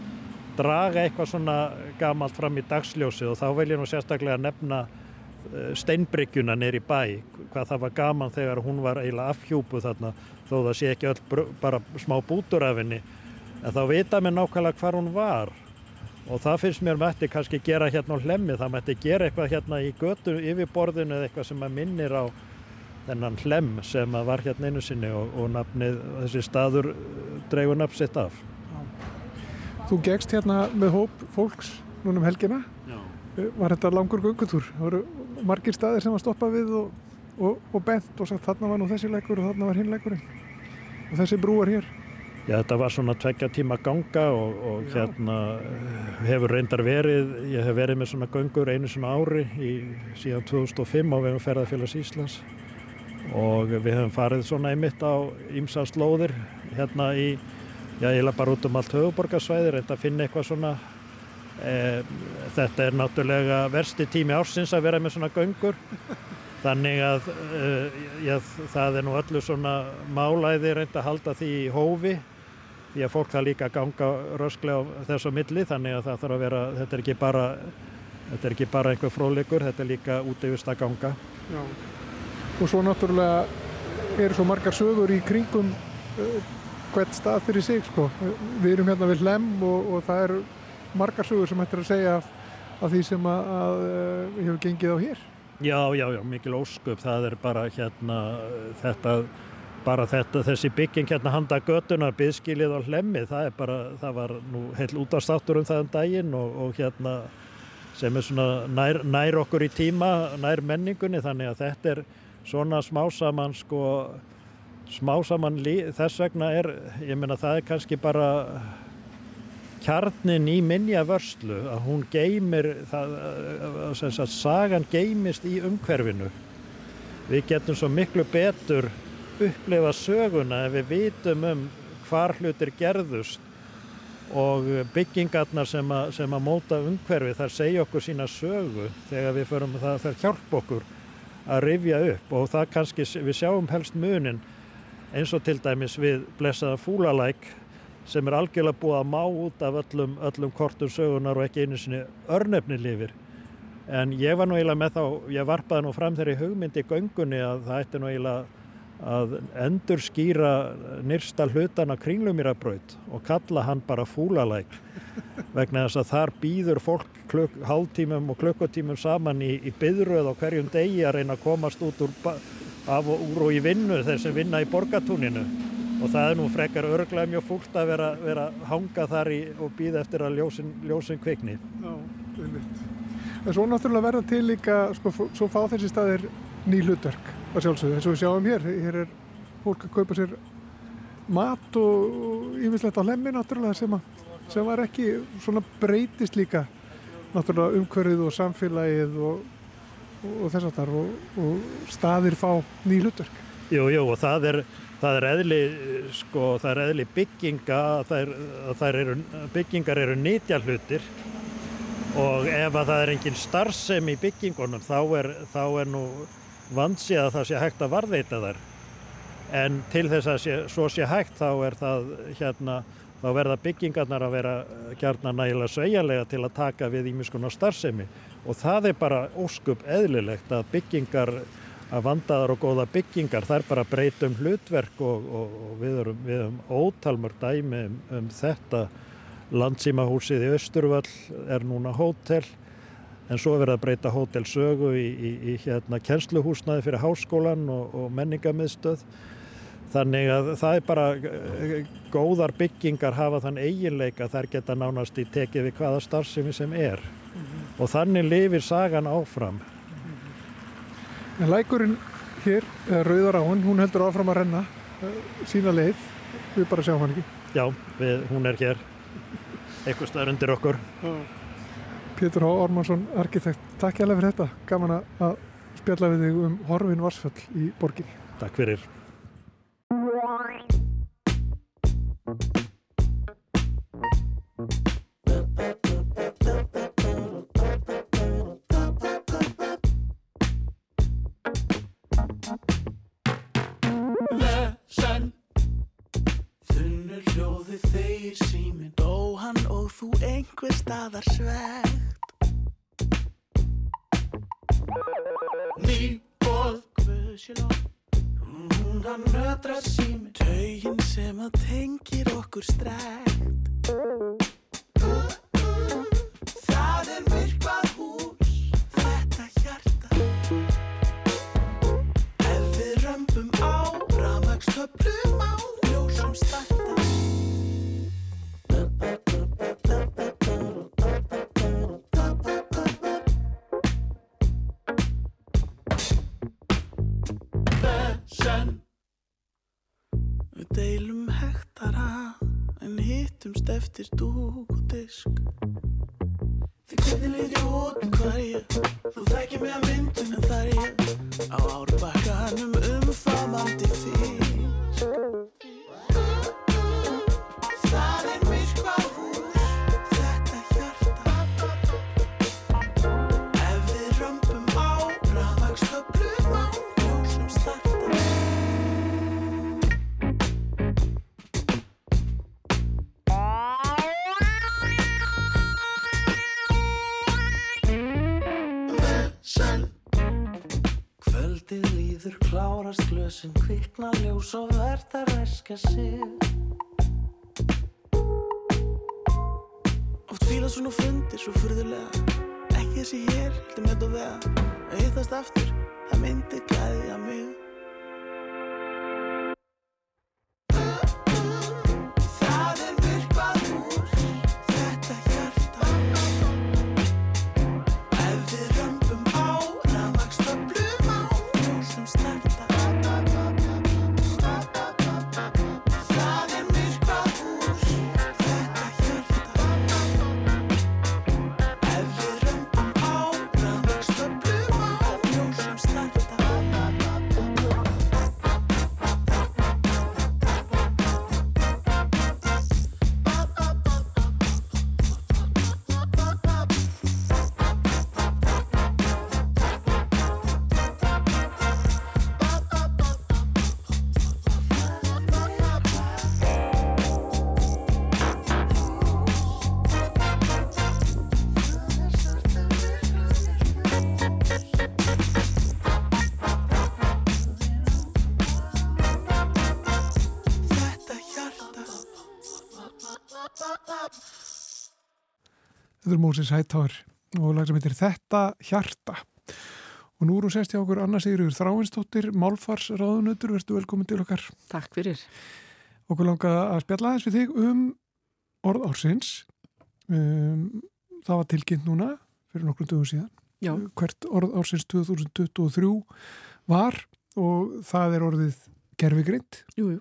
draga eitthvað svona gamalt fram í dagsljósi og þá vil ég nú sérstaklega nefna uh, steinbryggjuna neyri bæ, hvað það var gaman þegar hún var eiginlega afhjúpuð þarna þó það sé ekki öll bara smá bútur af henni en þá vita mér nákvæmlega hvar hún var og það finnst mér mætti kannski gera hérna á hlemmi, það mætti gera eitthvað hérna í götu yfirborðinu eða eitthvað sem að minnir á þennan hlem sem að var hérna einu sinni og, og nafnið, þessi staður uh, dreigur nafn sitt af. Þú gegst hérna með hóp fólks núnum helgina. Já. Uh, var þetta langur gungutúr? Það voru margir staðir sem að stoppa við og, og, og bent og sagt þarna var nú þessi leikur og þarna var hinn leikurinn og þessi brú er hér. Já, þetta var svona tveggja tíma ganga og, og hérna hefur reyndar verið, ég hef verið með svona göngur einu svona ári í síðan 2005 á vegum ferðarfélags Íslands. Og við hefum farið svona einmitt á ímsa slóðir hérna í, já ég laði bara út um allt höfuborgarsvæði, reynda að finna eitthvað svona, e, þetta er náttúrulega versti tími ársins að vera með svona göngur Þannig að uh, já, það er nú öllu svona málæði reynd að halda því í hófi því að fólk það líka ganga rösklega á þessu milli þannig að það þarf að vera, þetta er ekki bara, er ekki bara einhver fróðleikur, þetta er líka útífust að ganga. Já. Og svo náttúrulega eru svo margar sögur í kringum uh, hvert stað fyrir sig sko. Við erum hérna við Lem og, og það eru margar sögur sem hættir að segja af, því sem að, að uh, hefur gengið á hér. Já, já, já, mikil ósköp, það er bara hérna þetta bara þetta, þessi bygging hérna handa götunar, byggskilið og hlemmi, það er bara, það var nú heil útastáttur um það um daginn og, og hérna sem er svona nær, nær okkur í tíma, nær menningunni, þannig að þetta er svona smásaman sko, smásaman þess vegna er, ég menna það er kannski bara kjarnin í minja vörslu að hún geymir, það, að sagan geymist í umhverfinu. Við getum svo miklu betur upplefa söguna ef við vitum um hvar hlutir gerðust og byggingarnar sem, a, sem að móta umhverfi þar segja okkur sína sögu þegar við förum það þarf hjálp okkur að rifja upp og það kannski við sjáum helst munin eins og til dæmis við blessaða fúlalæk sem er algjörlega búið að má út af öllum, öllum kortum sögunar og ekki einu sinni örnefni lifir. En ég var nú eiginlega með þá, ég varpaði nú fram þeirri hugmyndi í göngunni að það ætti nú eiginlega að endur skýra nýrsta hlutana kringlumýrabraut og kalla hann bara fúlalæk vegna þess að þar býður fólk kluk, hálftímum og klukkutímum saman í, í byðröð á hverjum degi að reyna að komast út úr, af og úr og í vinnu þeir sem vinna í borgatúninu og það er nú frekar örglega mjög fúlt að vera, vera hanga þar í, og býða eftir að ljósin, ljósin kvikni. Já, einmitt. En svo náttúrulega verða til líka, sko, svo fá þessi staðir ný hlutverk að sjálfsögðu. Eins og við sjáum hér hér er fólk að kaupa sér mat og yfirslegt á hlemmi náttúrulega sem, að, sem var ekki svona breytist líka náttúrulega umhverfið og samfélagið og, og, og þess að þar og, og staðir fá ný hlutverk. Jú, jú og það er það er eðli, sko, það er eðli bygginga það er, það eru, byggingar eru nýtja hlutir og ef að það er engin starfsem í byggingunum þá er, þá er nú vansi að það sé hægt að varðveita þar en til þess að sé, svo sé hægt þá er það hérna þá verða byggingarnar að vera gærna nægilega sveigjanlega til að taka við ímiskunar starfsemi. Og það er bara óskup eðlilegt að byggingar að vandaðar og góða byggingar þær bara breytum hlutverk og, og, og við erum, erum ótalmur dæmi um, um þetta Landsímahúsið í Östurvöll er núna hótel en svo er verið að breyta hótelsögu í, í, í hérna kennsluhúsnaði fyrir háskólan og, og menningamiðstöð. Þannig að það er bara eh, góðar byggingar hafa þann eiginleika þær geta nánast í tekið við hvaða starfsemi sem er. -hmm. Og þannig lifir sagan áfram. En lækurinn hér, Rauðar Áhund, hún heldur áfram að renna eh, sína leið. Við bara sjáum hann ekki. Já, við, hún er hér. Eitthvað staður undir okkur. Pétur H. Ormansson, arkitekt, takk hjálpa fyrir þetta. Gaman að spjalla við þig um Horfin Varsfjöll í borginni. Takk fyrir. Glösin kvikna ljós og verð að reska sig. Oft fíla svona fundir svo furðulega. Ekki þessi hér, heldur með og vega. Að hittast aftur, það myndi glæðja mig Þetta er Moses Hightower og lag sem heitir Þetta hjarta. Og nú er hún sest hjá okkur Anna Sigurður Þráinsdóttir, Málfarsráðunötur, verður velkomin til okkar. Takk fyrir. Okkur langa að spjalla aðeins við þig um orð ársins. Um, það var tilkynnt núna fyrir nokkrum dögum síðan. Já. Hvert orð ársins 2023 var og það er orðið gerfigrind Jú, jú.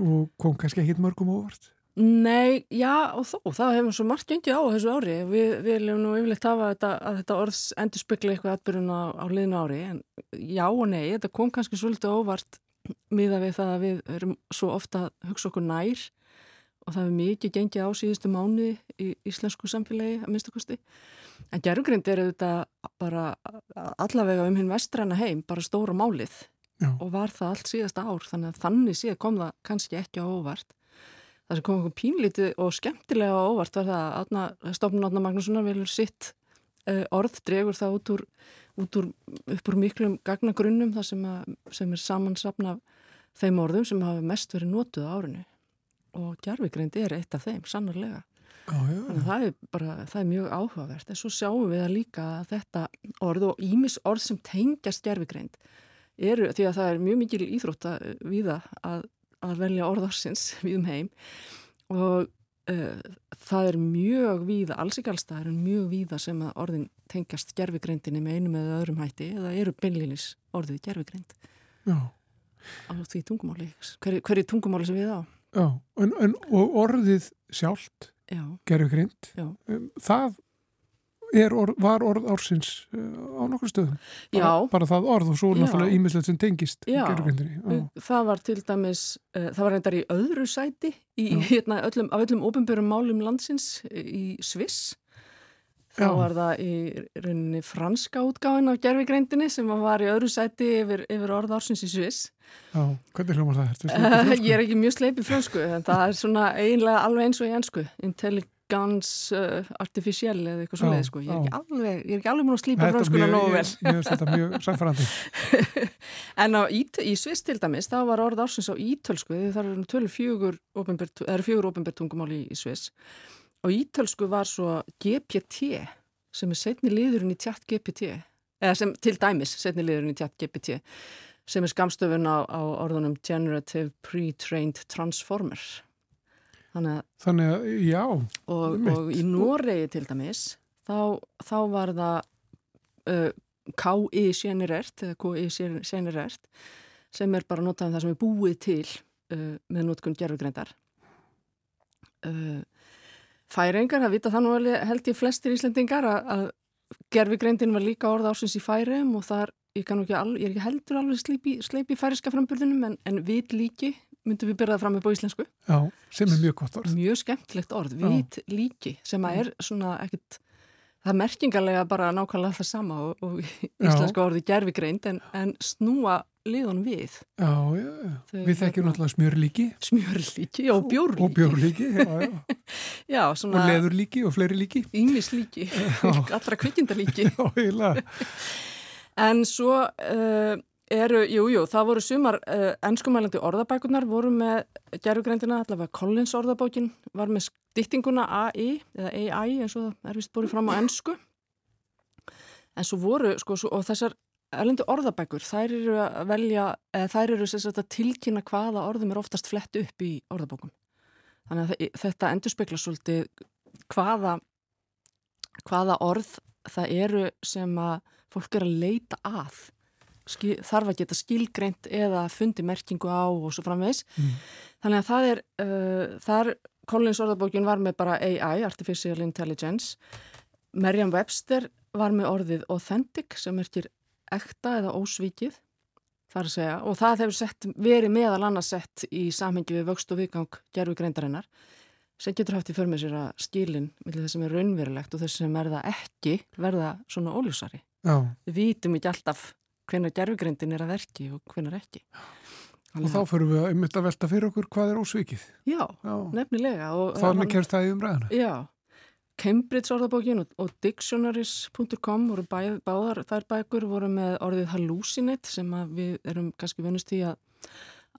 og kom kannski ekkit mörgum óvart. Nei, já og þó, það hefur svo margt gengið á þessu ári. Vi, við viljum nú yfirleitt hafa þetta, að þetta orðs endur spekla eitthvað atbyrjun á, á liðinu ári, en já og nei, þetta kom kannski svolítið óvart miða við það að við erum svo ofta að hugsa okkur nær og það hefur mikið gengið á síðustu mánuði í íslensku samfélagi að minnstakosti. En gerugrind er auðvitað bara allavega um hinn vestræna heim, bara stóra málið Já. og var það allt síðasta ár, þannig að þannig síðan kom það kannski ekki á óvart. Það sem kom okkur pínlítið og skemmtilega á óvart var það að stofnun Átna Magnússonar velur sitt uh, orð, dregur það út úr, út úr upp úr miklum gagnagrunnum það sem, að, sem er samansapna þeim orðum sem hafa mest verið notuð á árinu. Og gerfigreind er eitt af þeim, sannarlega. Já, Þannig að það er bara, það er mjög áhugavert. En svo sjáum við að líka þetta orð og ímis orð sem tengjast gerfigreind eru, því að það er mjög mikil íþrótt að viða að, að velja orðarsins við um heim. Og uh, það er mjög víða, alls ekki alls það er mjög víða sem að orðin tengjast gerfigreindinni með einum eða öðrum hætti eða eru beinlinis orðið gerfigreind já, á því tungumáli, hverju hver tungumáli sem við á? Já. En, en, og orðið sjálft, Já, gerfugrind, Já. um, það orð, var orð ársins uh, á nokkur stöðum. Bara, Bara það orð og svo Já. náttúrulega ímislegt sem tengist Það var til dæmis, uh, það var reyndar í öðru sæti í, hérna, öllum, af öllum ofinbjörum málum landsins í Sviss. Þá Já. var það í rauninni franska útgáfin af gerfigreindinni sem var í öðru sæti yfir, yfir orð ársins í Sviss. já, hvernig hljómar það? Ertu Uh, sleppur frönsku? ég er ekki mjög sleipið fransku, en það er svona eiginlega alveg eins og í ennsku. Intelligence uh, artificial eða eitthvað svoleið, sko. Ég er ég er ekki alveg múin að er franskuna nógu ég- vel. Mér finnst þetta mjög samfærandi. En á, í, í Sviss til dæmis, þá var orð ársins á ítölsku, það eru fjögur það tungumál í, í Sviss. Og ítölsku var svo GPT, sem er setni liðurinn í tjatt GPT, eða sem til dæmis setni liðurinn í tjatt GPT, sem er skamstöfun á, á orðunum Generative Pre-Trained Transformer. Þannig að Þannig að, já, og, og í Noregi til dæmis þá, þá var það uh, K.I. Sjenirert eða K.I. Sjenirert sem er bara notað um það sem er búið til uh, með notkun gerfugreindar uh, Færingar, það vita það nú held ég flestir Íslendingar að, að gerfugreindin var líka orð ásins í færum og þar ég, kann nú ekki, al, ég er ekki heldur alveg sleipi, sleipi færiska framburðunum en, en vit líki myndum við byrjað fram upp á íslensku. Já, sem er mjög gott orð. mjög skemmtilegt orð, vít líki sem að er svona ekkit það er merkingarlega bara nákvæmlega það sama og, og íslenska orði gerfigreind en, en snúa liðun við. Já, já, já. Þau Við þekkjum hérna- náttúrulega smjörlíki. Smjörlíki og bjórlíki. Og bjórlíki, já, já. já, og svona leðurlíki og fleiri líki. ýmislíki. Allra kvikindalíki. Já, eiginlega. en svo uh, eru, jú, jú, það voru sumar uh, ennskumælandi orðabækunar voru með gerfugreindina, allavega Collins orðabókin var með styttinguna AI eða AI eins og það er vist búið fram á ennsku en svo voru, sko, svo, og þessar erlendu orðabækur, þær eru að velja eða þær eru sem sagt að tilkynna hvaða orðum er oftast flett upp í orðabókum. Þannig að þe- þetta endur spekla svolítið hvaða hvaða orð það eru sem að fólk er að leita að þarf að geta skilgreint eða fundi merkingu á og svo framvegs Mm. þannig að það er uh, þar Collins orðabókin var með bara AI, Artificial Intelligence. Merriam Webster var með orðið authentic sem erkir ekta eða ósvikið þar að segja. Og það hefur sett, verið meðal annars sett í samhengi við vöxt og viðgang gerfi greindarinnar sem getur haft í för með sér að skilin millir þess sem er raunverulegt og þess sem er það ekki verða svona óljósari. Já, við vitum ekki alltaf hvenar gerfugreindin er að verki og hvenar ekki. og þá fyrir við að einmitt að velta fyrir okkur hvað er ósvikið. Já, Já, nefnilega. þannig kemst það í umræðina. Já, Cambridge orðabókin og, og dictionaries.com voru bæ, báðar þær bækur voru með orðið hallucinate sem við erum kannski vunist í að,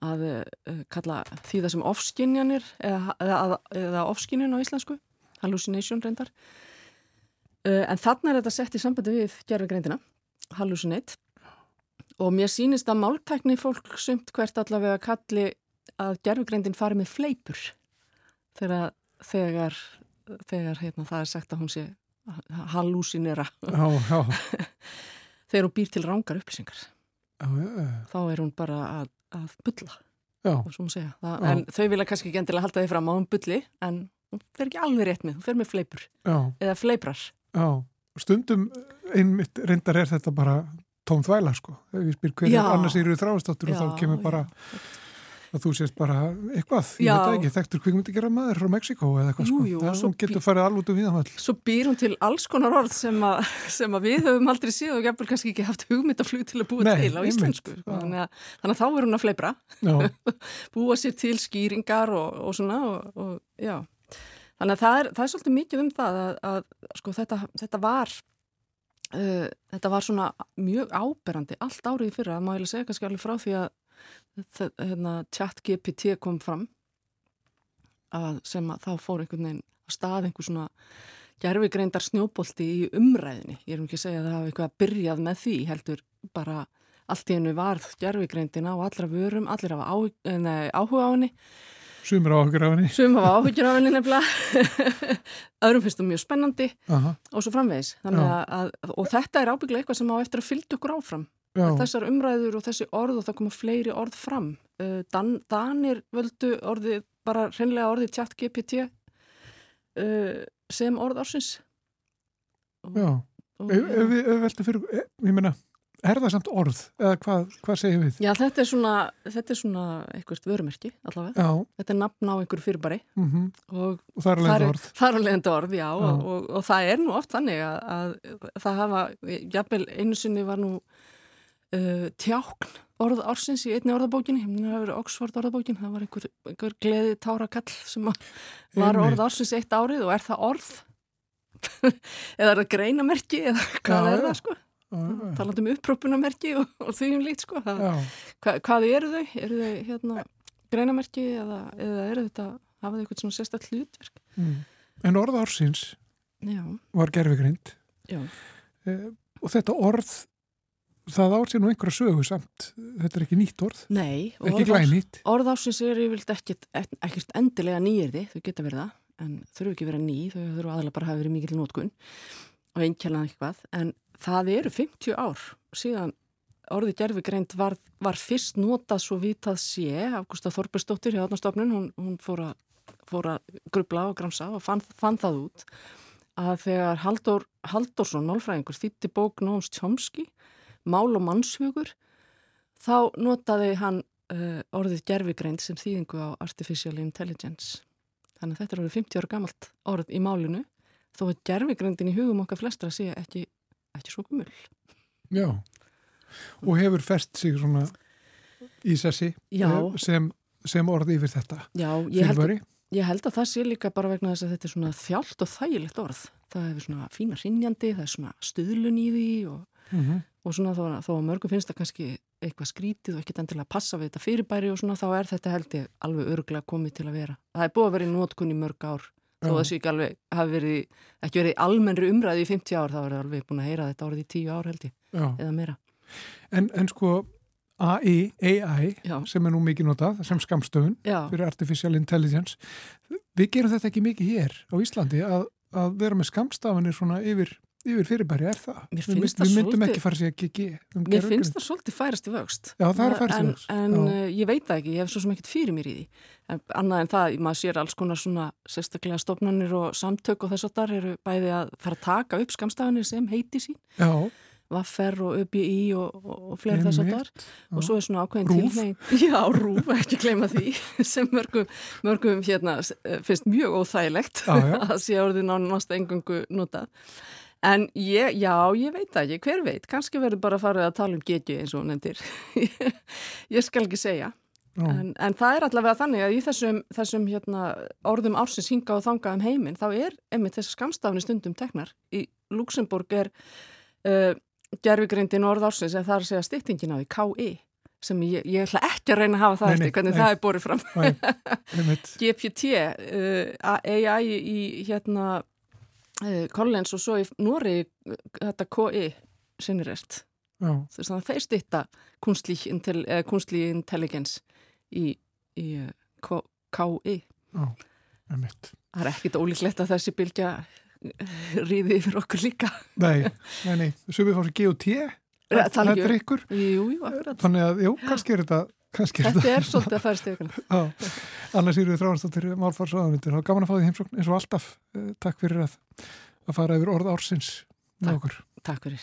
að uh, kalla því það sem ofskinjanir eða, eða, eða ofskinjun á íslensku, hallucination reyndar. Uh, en þarna er þetta sett í sambandi við gerfugreindina, hallucinate og mér sýnist að máltækni fólk sumt hvert allavega kalli að gerfugreindin fari með fleipur þegar, þegar, þegar hérna, það er sagt að hún sé hallucinera Já, já, þegar hún býr til rángar upplýsingar já, já, já. þá er hún bara að, að bulla já. og svo má segja. Það, en þau vilja kannski ekki endilega halda því fram á hún bulli en hún fer ekki alveg rétt með, hún fer með fleipur já. eða fleiprar Já, stundum einmitt reyndar er þetta bara tóm þvæla sko. Ef ég spyr hver Já. er annars eru þráistáttur og þá kemur bara að þú sést bara eitthvað, ég Já. veit það ekki, þekktur kvikmyndi gera maður frá Mexiko eða eitthvað Jú, sko. jú, það og svo hún getur farið alveg út um viðamall. Svo býr hún til alls konar orð sem, að, sem að við höfum aldrei séð og jafnvel kannski ekki haft hugmyndaflug til að búa Nei, til á íslensku. Sko. Þannig, að, þannig að þá er hún að fleipra, Já, búa sér til skýringar og, og svona og, og já. Þannig að það er, það er svolítið mikið um það að, að sko, þetta, þetta var uh, þetta var svona mjög áberandi allt árið fyrra, ég alveg segja kannski alveg frá því að hérna, chat GPT kom fram að sem að þá fór einhvern veginn stað einhver svona gerfigreindar snjóbolti í umræðinni. Ég er um ekki að segja að það hafa eitthvað byrjað með því, heldur bara allt í hennu varð gerfigreindin á allra vörum, allir hafa áhuga á henni. Áhugjur á henni. Sumur hafa áhugjur á henni nefnilega. Öðrum finnst það mjög spennandi Aha. og svo framvegis. Að, og þetta er ábygglega eitthvað sem á eftir að fylgja okkur áfram. Þessar umræður og þessi orð og það koma fleiri orð fram. Dan, Danir völdu orðið, bara reynlega orðið tjátt GPT sem orð ársins. Já, og, ef, ef við veltum fyrir, ég menna, er það samt orð eða hvað, hvað segjum við? Já, þetta er svona, þetta er svona eitthvað vörumerki allavega. Já. Þetta er nafn á einhverju fyrirbæri mm -hmm. og, og það er alveg orð. Það er alveg orð, já, já. og það er nú oft þannig að, að það hafa, jafnvel einu sinni var nú uh, tjákn orð ársins í einni orðabókinni, það hefur verið Oxford orðabókin, það var einhver, einhver gleði tára kall sem var orð ársins eitt árið og er það orð? eða er það greinamerki eða hvað já, er það sko? Talað um upprópunamerki og, og því um lít sko Hva, hvað eru þau? eru þau hérna greinamerki eða, eða eru þetta hafaðu eitthvað svona sérstaklega hlutverk? Mm. En orð ársins Já. var gerfigrind eh, og þetta orð það ársið nú einhverja sögu samt. Þetta er ekki nýtt orð. Nei, ekki glænýtt. Orð ársins er yfirvilt ekkert, ekkert endilega nýjirði þau geta verið það en þurfu ekki verið ný þau þurfu aðalega bara að hafa verið mikil nótkunn og einkjælað eitthvað. En það eru 50 ár síðan orðið gerfigreind var, var fyrst notað svo vitað sé af Gustaf Þorbersdóttir hjá Átnastofnun hún, hún fór, að grubla og gramsa og fann, fann það út að þegar Haldur Haldursson, málfræðingur, þýtti bók Nóms Tjómski, Mál og mannshugur þá notaði hann uh, orðið gerfigreind sem þýðingu á Artificial Intelligence. Þannig að þetta er orðið 50 ára gamalt orð í málinu þó að gerfigreindin í hugum okkar flestra sé ekki ekki svo kumul. Já, og hefur fest sig svona í sessi eh, sem, sem orði yfir þetta. Já, ég held, ég held að það sé líka bara vegna þess að þetta er svona þjált og þægilegt orð. Það hefur svona fína rinjandi, það er svona stuðlun í því og, mm -hmm. og svona þó, þó að mörgum finnst það kannski eitthvað skrítið og ekkert endilega að passa við þetta fyrirbæri og svona þá er þetta held ég alveg örglega komið til að vera. Það er búið að vera í nótkunni mörg ár þó þessu ekki alveg hafi verið, ekki verið almennri umræði í 50 ár, þá er það alveg búin að heyra þetta árið í 10 ár held ég, Já. eða meira. En, en sko AI, AI sem er nú mikið notað, sem skamstöðun fyrir Artificial Intelligence, við gerum þetta ekki mikið hér á Íslandi að, að vera með skamstafanir svona yfir yfir fyrirbæri er það. Við, við myndum svolítið, ekki fara sér að gigi. Um mér finnst það svolítið færast í vöxt. Já, það er færast í vöxt. En, en uh, ég veit það ekki, ég hef svo sem ekkert fyrir mér í því. En, annað en það, maður sér alls konar svona sérstaklega stofnanir og samtök og þess að það eru bæði að fara að taka upp skamstafanir sem heiti sín. Já. Vaffer og ÖBI og, og, fleiri þess að þar og svo er svona ákveðin tilheng Já, rúf, ekki gleyma því sem mörgum, mörgum hérna finnst mjög óþægilegt já, já. að sé orðin á násta engungu notað En ég, já, ég veit ekki, hver veit, kannski verður bara að fara að tala um getju eins og nefndir. ég skal ekki segja. En, en það er allavega þannig að í þessum, þessum hérna, orðum ársins hinga og þanga um heiminn, þá er einmitt þess skamstafni stundum teknar. Í Luxemburg er uh, gerfigreindin orð ársins en það er að segja styrtingin á því, K.I. sem ég, ég ætla ekki að reyna að hafa það eftir, hvernig nei, það er borðið fram. GPT, uh, AI í hérna Collins og svo í Nóri þetta KI sinirest þess að þeir stýtta kunstli, intel, eh, intelligens í, í uh, KI það er ekkit ólíklegt að þessi bylgja ríði yfir okkur líka. Nei, nei, nei, þetta er ykkur. Jú, jú, þannig að, jú, kannski er þetta Þetta er svolítið að færa stíðugunum Annars eru við þráðanstóttir málfarsraðanundir og gaman að fá því heimsókn. Eins og alltaf eh, Takk fyrir að, að fara yfir orð ársins með okkur. Takk fyrir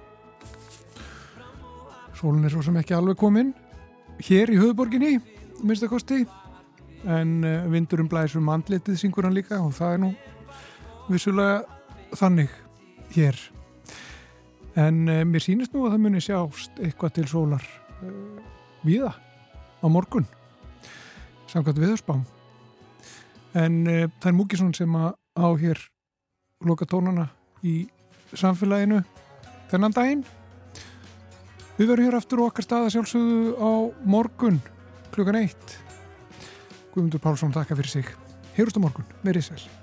Sólinn er svo sem ekki alveg komin hér í höfuborginni minnstakosti en uh, vindurum blæsum andletið syngur hann líka og það er nú vissulega þannig hér. En uh, mér sínist nú að það muni sjást eitthvað til sólar uh, viða á morgun samkvæmt viðurspám en það er Múkisson sem að á hér loka tónana í samfélaginu þennan daginn. Við verðum hér aftur okkar staða sjálfsögðu á morgun klukkan eitt. Guðmundur Pálsson takka fyrir sig. Heyrust á morgun. Verið sæl.